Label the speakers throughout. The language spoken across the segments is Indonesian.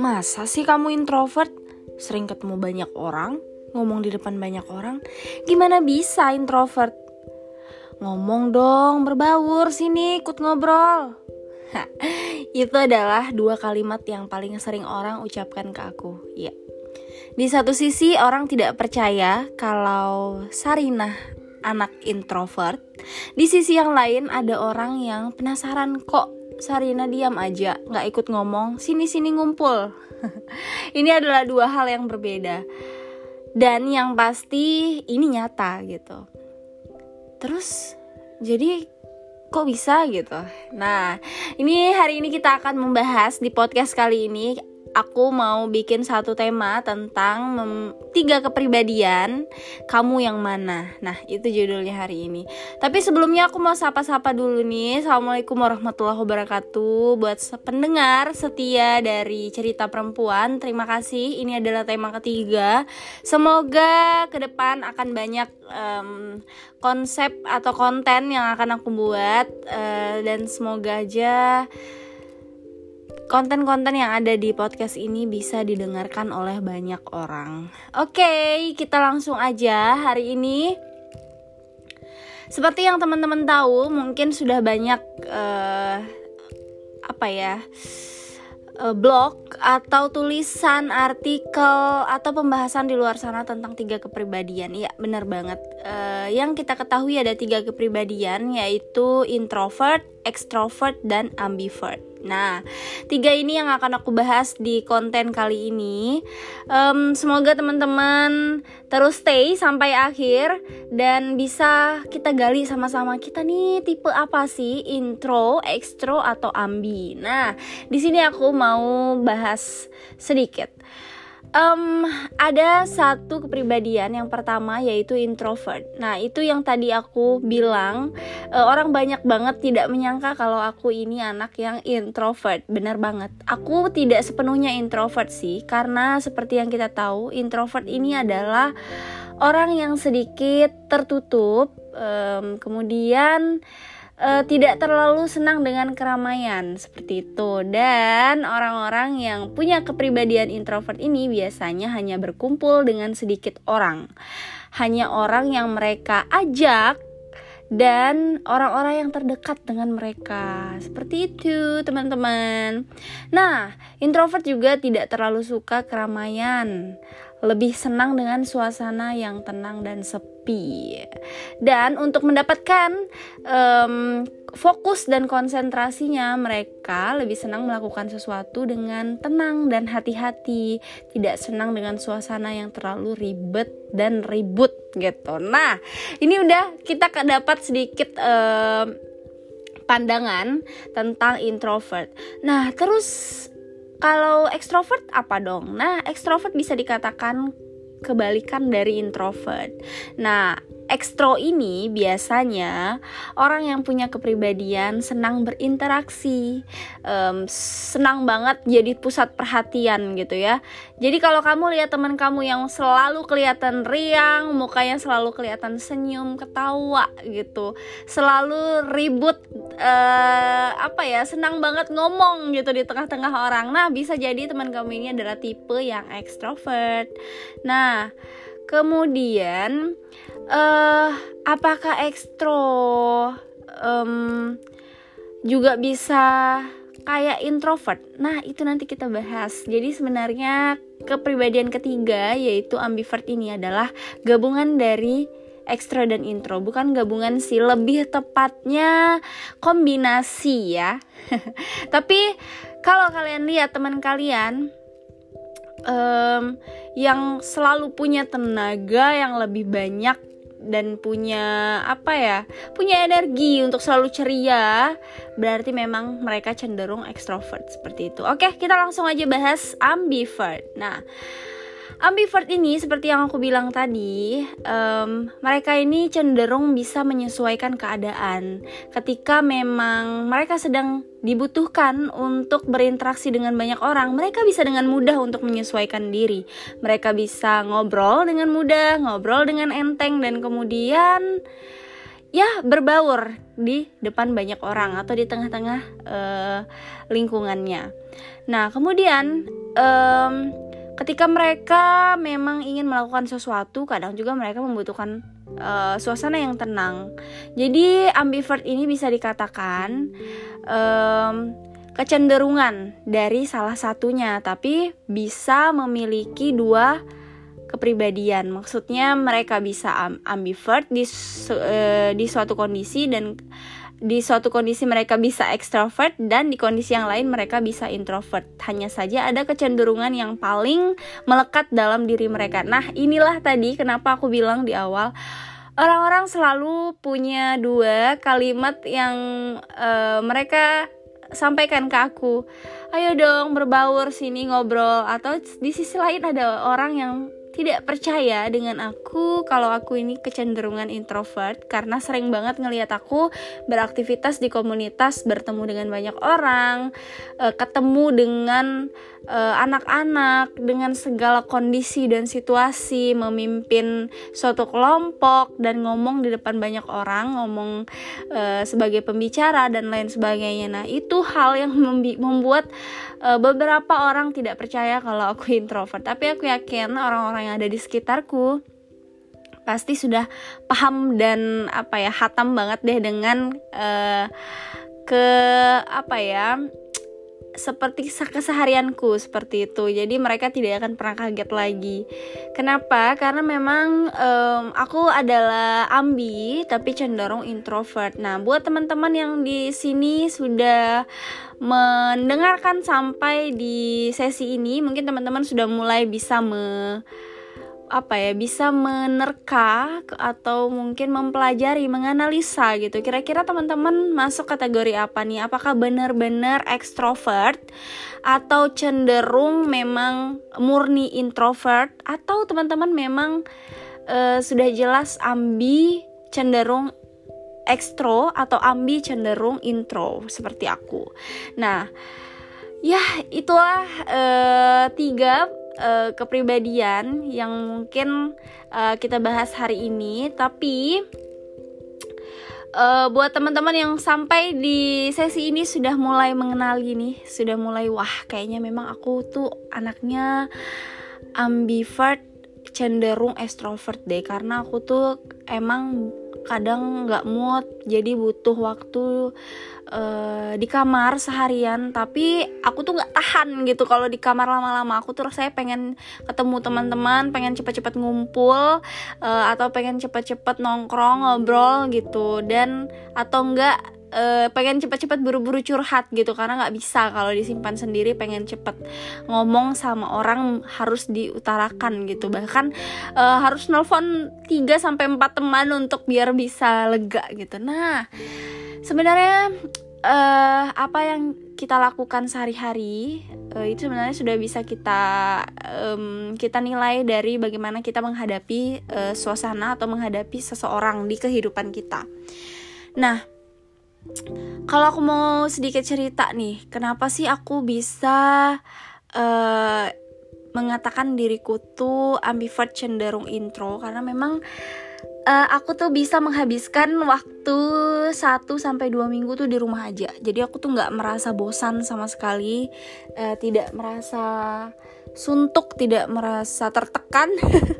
Speaker 1: Masa sih kamu introvert? Sering ketemu banyak orang, ngomong di depan banyak orang. Gimana bisa introvert? Ngomong dong, berbaur sini, ikut ngobrol. itu adalah dua kalimat yang paling sering orang ucapkan ke aku. Ya. Di satu sisi orang tidak percaya kalau Sarinah anak introvert. Di sisi yang lain ada orang yang penasaran kok Sarina diam aja, nggak ikut ngomong, sini-sini ngumpul. ini adalah dua hal yang berbeda. Dan yang pasti ini nyata gitu. Terus jadi kok bisa gitu. Nah, ini hari ini kita akan membahas di podcast kali ini aku mau bikin satu tema tentang tiga kepribadian kamu yang mana. Nah, itu judulnya hari ini. Tapi sebelumnya aku mau sapa-sapa dulu nih. Assalamualaikum warahmatullahi wabarakatuh buat pendengar setia dari cerita perempuan. Terima kasih. Ini adalah tema ketiga. Semoga ke depan akan banyak um, konsep atau konten yang akan aku buat uh, dan semoga aja konten-konten yang ada di podcast ini bisa didengarkan oleh banyak orang. Oke, kita langsung aja hari ini. Seperti yang teman-teman tahu, mungkin sudah banyak uh, apa ya? uh, blog atau tulisan artikel atau pembahasan di luar sana tentang tiga kepribadian ya benar banget uh, yang kita ketahui ada tiga kepribadian yaitu introvert extrovert dan ambivert Nah, tiga ini yang akan aku bahas di konten kali ini. Um, semoga teman-teman terus stay sampai akhir dan bisa kita gali sama-sama kita nih tipe apa sih intro, extro atau ambi. Nah, di sini aku mau bahas sedikit um, ada satu kepribadian yang pertama yaitu introvert. Nah itu yang tadi aku bilang uh, orang banyak banget tidak menyangka kalau aku ini anak yang introvert. Benar banget. Aku tidak sepenuhnya introvert sih karena seperti yang kita tahu introvert ini adalah orang yang sedikit tertutup. Um, kemudian uh, tidak terlalu senang dengan keramaian seperti itu dan orang-orang yang punya kepribadian introvert ini biasanya hanya berkumpul dengan sedikit orang hanya orang yang mereka ajak dan orang-orang yang terdekat dengan mereka. Seperti itu, teman-teman. Nah, introvert juga tidak terlalu suka keramaian lebih senang dengan suasana yang tenang dan sepi. Dan untuk mendapatkan um, fokus dan konsentrasinya, mereka lebih senang melakukan sesuatu dengan tenang dan hati-hati, tidak senang dengan suasana yang terlalu ribet dan ribut gitu. Nah, ini udah kita dapat sedikit um, pandangan tentang introvert. Nah, terus kalau ekstrovert apa dong? Nah, ekstrovert bisa dikatakan kebalikan dari introvert. Nah, ekstro ini biasanya orang yang punya kepribadian senang berinteraksi, um, senang banget jadi pusat perhatian gitu ya. Jadi kalau kamu lihat teman kamu yang selalu kelihatan riang, mukanya selalu kelihatan senyum, ketawa gitu, selalu ribut, uh, apa ya, senang banget ngomong gitu di tengah-tengah orang. Nah bisa jadi teman kamu ini adalah tipe yang ekstrovert. Nah kemudian uh, apakah ekstro um, juga bisa kayak introvert? Nah, itu nanti kita bahas. Jadi sebenarnya kepribadian ketiga yaitu ambivert ini adalah gabungan dari ekstro dan intro, bukan gabungan sih, lebih tepatnya kombinasi ya. Tapi kalau kalian lihat teman kalian um, yang selalu punya tenaga yang lebih banyak dan punya apa ya punya energi untuk selalu ceria berarti memang mereka cenderung ekstrovert seperti itu. Oke kita langsung aja bahas ambivert. Nah ambivert ini seperti yang aku bilang tadi um, mereka ini cenderung bisa menyesuaikan keadaan ketika memang mereka sedang dibutuhkan untuk berinteraksi dengan banyak orang, mereka bisa dengan mudah untuk menyesuaikan diri. Mereka bisa ngobrol dengan mudah, ngobrol dengan enteng dan kemudian ya berbaur di depan banyak orang atau di tengah-tengah uh, lingkungannya. Nah kemudian um, ketika mereka memang ingin melakukan sesuatu, kadang juga mereka membutuhkan uh, suasana yang tenang. Jadi ambivert ini bisa dikatakan um, kecenderungan dari salah satunya, tapi bisa memiliki dua kepribadian. Maksudnya mereka bisa ambivert di uh, di suatu kondisi dan di suatu kondisi mereka bisa extrovert dan di kondisi yang lain mereka bisa introvert. Hanya saja ada kecenderungan yang paling melekat dalam diri mereka. Nah, inilah tadi kenapa aku bilang di awal orang-orang selalu punya dua kalimat yang uh, mereka sampaikan ke aku. Ayo dong berbaur sini ngobrol atau di sisi lain ada orang yang tidak percaya dengan aku kalau aku ini kecenderungan introvert karena sering banget ngelihat aku beraktivitas di komunitas, bertemu dengan banyak orang, uh, ketemu dengan anak-anak dengan segala kondisi dan situasi, memimpin suatu kelompok dan ngomong di depan banyak orang, ngomong uh, sebagai pembicara dan lain sebagainya. Nah, itu hal yang membuat uh, beberapa orang tidak percaya kalau aku introvert, tapi aku yakin orang-orang yang ada di sekitarku pasti sudah paham dan apa ya hatam banget deh dengan uh, ke apa ya seperti keseharianku seperti itu. Jadi mereka tidak akan pernah kaget lagi. Kenapa? Karena memang um, aku adalah ambi tapi cenderung introvert. Nah buat teman-teman yang di sini sudah mendengarkan sampai di sesi ini mungkin teman-teman sudah mulai bisa me apa ya bisa menerka atau mungkin mempelajari menganalisa gitu. Kira-kira teman-teman masuk kategori apa nih? Apakah benar-benar ekstrovert atau cenderung memang murni introvert? Atau teman-teman memang uh, sudah jelas ambi cenderung ekstro atau ambi cenderung intro seperti aku. Nah ya itulah uh, tiga uh, kepribadian yang mungkin uh, kita bahas hari ini. Tapi uh, buat teman-teman yang sampai di sesi ini sudah mulai mengenali nih sudah mulai wah kayaknya memang aku tuh anaknya ambivert cenderung extrovert deh. Karena aku tuh emang kadang nggak mood jadi butuh waktu uh, di kamar seharian. Tapi aku tuh nggak tahan gitu kalau di kamar lama-lama. Aku tuh saya pengen ketemu teman-teman pengen cepet-cepet ngumpul uh, atau pengen cepet-cepet nongkrong ngobrol gitu. Dan atau enggak uh, pengen cepet-cepet buru-buru curhat gitu karena nggak bisa kalau disimpan sendiri pengen cepet ngomong sama orang harus diutarakan gitu bahkan uh, harus nelfon 3 sampai empat teman untuk biar bisa lega gitu nah sebenarnya uh, apa yang kita lakukan sehari-hari uh, itu sebenarnya sudah bisa kita um, kita nilai dari bagaimana kita menghadapi uh, suasana atau menghadapi seseorang di kehidupan kita. Nah, kalau aku mau sedikit cerita nih, kenapa sih aku bisa uh, mengatakan diriku tuh ambivert cenderung intro? Karena memang uh, aku tuh bisa menghabiskan waktu 1 sampai 2 minggu tuh di rumah aja. Jadi aku tuh nggak merasa bosan sama sekali, uh, tidak merasa suntuk, tidak merasa tertekan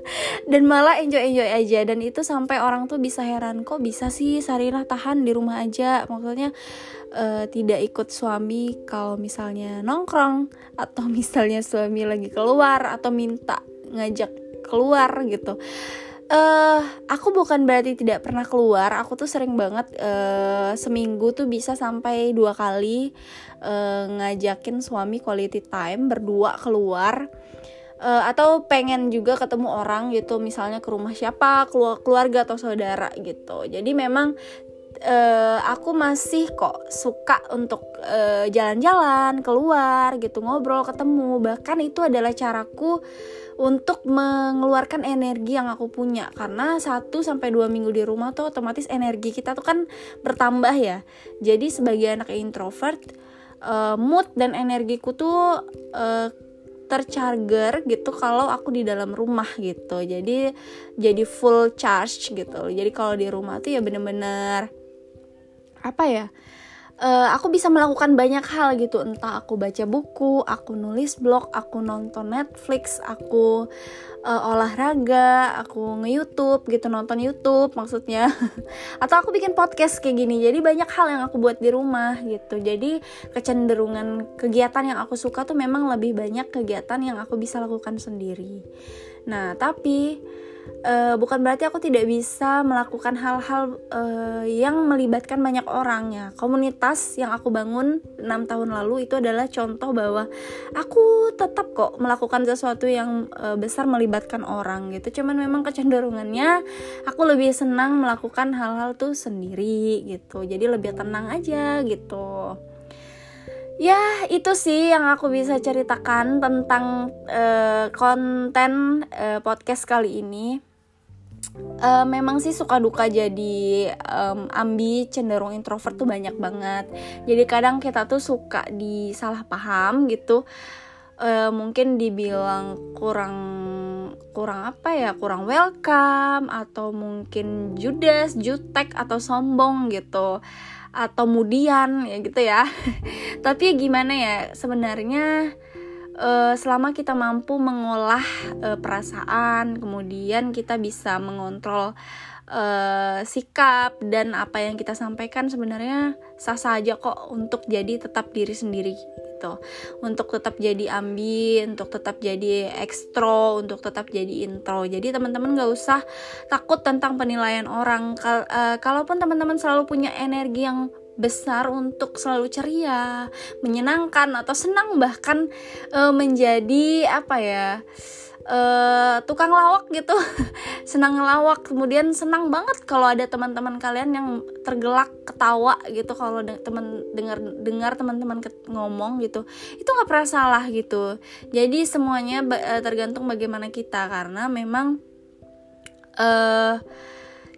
Speaker 1: dan malah enjoy-enjoy aja dan itu sampai orang tuh bisa heran kok bisa sih Sarinah tahan di rumah aja. Maksudnya uh, tidak ikut suami kalau misalnya nongkrong atau misalnya suami lagi keluar atau minta ngajak keluar gitu uh, aku bukan berarti tidak pernah keluar. Aku tuh sering banget uh, seminggu tuh bisa sampai dua kali uh, ngajakin suami quality time berdua keluar. Uh, atau pengen juga ketemu orang gitu misalnya ke rumah siapa keluarga atau saudara gitu. Jadi memang uh, aku masih kok suka untuk jalan-jalan uh, keluar gitu ngobrol ketemu. Bahkan itu adalah caraku untuk mengeluarkan energi yang aku punya. Karena 1 sampai 2 minggu di rumah tuh otomatis energi kita tuh kan bertambah ya. Jadi sebagai anak introvert uh, mood dan energiku tuh uh, tercharger gitu kalau aku di dalam rumah gitu. Jadi jadi full charge gitu. Jadi kalau di rumah tuh ya bener-bener apa ya uh, aku bisa melakukan banyak hal gitu. Entah aku baca buku aku nulis blog aku nonton Netflix aku uh, olahraga aku nge-youtube gitu nonton YouTube maksudnya. Atau aku bikin podcast kayak gini. Jadi banyak hal yang aku buat di rumah gitu. Jadi kecenderungan kegiatan yang aku suka tuh memang lebih banyak kegiatan yang aku bisa lakukan sendiri. Nah tapi uh, bukan berarti aku tidak bisa melakukan hal-hal uh, yang melibatkan banyak orang ya. Komunitas yang aku bangun 6 tahun lalu itu adalah contoh bahwa aku tetap kok melakukan sesuatu yang uh, besar melibatkan orang gitu. Cuman memang kecenderungannya aku lebih senang melakukan hal-hal tuh sendiri gitu. Jadi lebih tenang aja gitu. Ya, itu sih yang aku bisa ceritakan tentang uh, konten uh, podcast kali ini. Uh, memang sih suka duka jadi um, ambi cenderung introvert tuh banyak banget. Jadi kadang kita tuh suka disalah paham gitu. Uh, mungkin dibilang kurang kurang apa ya kurang welcome atau mungkin judes jutek atau sombong gitu atau kemudian ya gitu ya. Tapi gimana ya sebenarnya uh, selama kita mampu mengolah uh, perasaan kemudian kita bisa mengontrol uh, sikap dan apa yang kita sampaikan sebenarnya sah sah aja kok untuk jadi tetap diri sendiri gitu untuk tetap jadi ambi untuk tetap jadi ekstro untuk tetap jadi intro jadi teman-teman gak usah takut tentang penilaian orang Kal uh, kalaupun teman-teman selalu punya energi yang besar untuk selalu ceria, menyenangkan atau senang bahkan uh, menjadi apa ya? Uh, tukang lawak gitu. Senang ngelawak. Kemudian senang banget kalau ada teman-teman kalian yang tergelak ketawa gitu. Kalau de teman dengar dengar teman-teman ngomong gitu. Itu nggak pernah salah gitu. Jadi semuanya uh, tergantung bagaimana kita. Karena memang uh,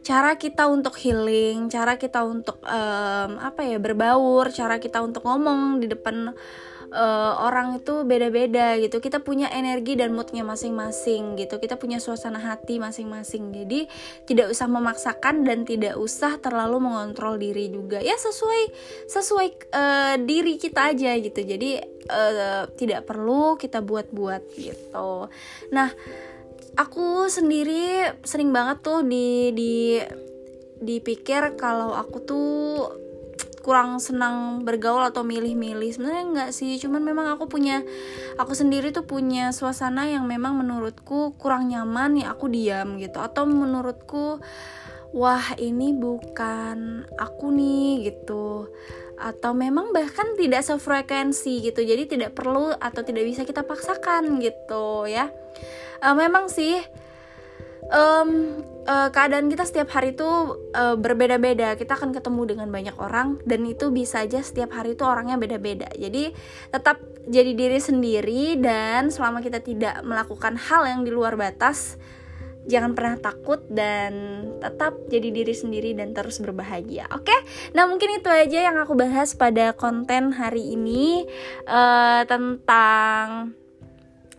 Speaker 1: cara kita untuk healing, cara kita untuk um, apa ya berbaur, cara kita untuk ngomong di depan uh, orang itu beda-beda gitu. Kita punya energi dan moodnya masing-masing gitu. Kita punya suasana hati masing-masing. Jadi tidak usah memaksakan dan tidak usah terlalu mengontrol diri juga. Ya sesuai sesuai uh, diri kita aja gitu. Jadi uh, tidak perlu kita buat-buat gitu. Nah aku sendiri sering banget tuh di di dipikir kalau aku tuh kurang senang bergaul atau milih-milih. Sebenarnya enggak sih cuman memang aku punya aku sendiri tuh punya suasana yang memang menurutku kurang nyaman ya aku diam gitu. Atau menurutku wah ini bukan aku nih gitu. Atau memang bahkan tidak sefrekuensi gitu jadi tidak perlu atau tidak bisa kita paksakan gitu ya. Uh, memang sih um, uh, keadaan kita setiap hari itu uh, berbeda-beda. Kita akan ketemu dengan banyak orang dan itu bisa aja setiap hari itu orangnya beda-beda. Jadi tetap jadi diri sendiri dan selama kita tidak melakukan hal yang di luar batas, jangan pernah takut dan tetap jadi diri sendiri dan terus berbahagia. Oke, okay? nah mungkin itu aja yang aku bahas pada konten hari ini uh, tentang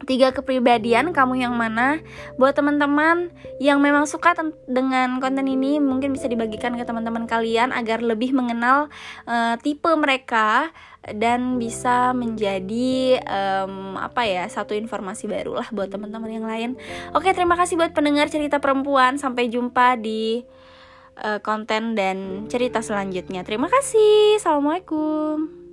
Speaker 1: tiga kepribadian kamu yang mana? Buat teman-teman yang memang suka dengan konten ini mungkin bisa dibagikan ke teman-teman kalian agar lebih mengenal uh, tipe mereka dan bisa menjadi um, apa ya satu informasi baru lah buat teman-teman yang lain. Oke terima kasih buat pendengar cerita perempuan. Sampai jumpa di uh, konten dan cerita selanjutnya. Terima kasih. Assalamualaikum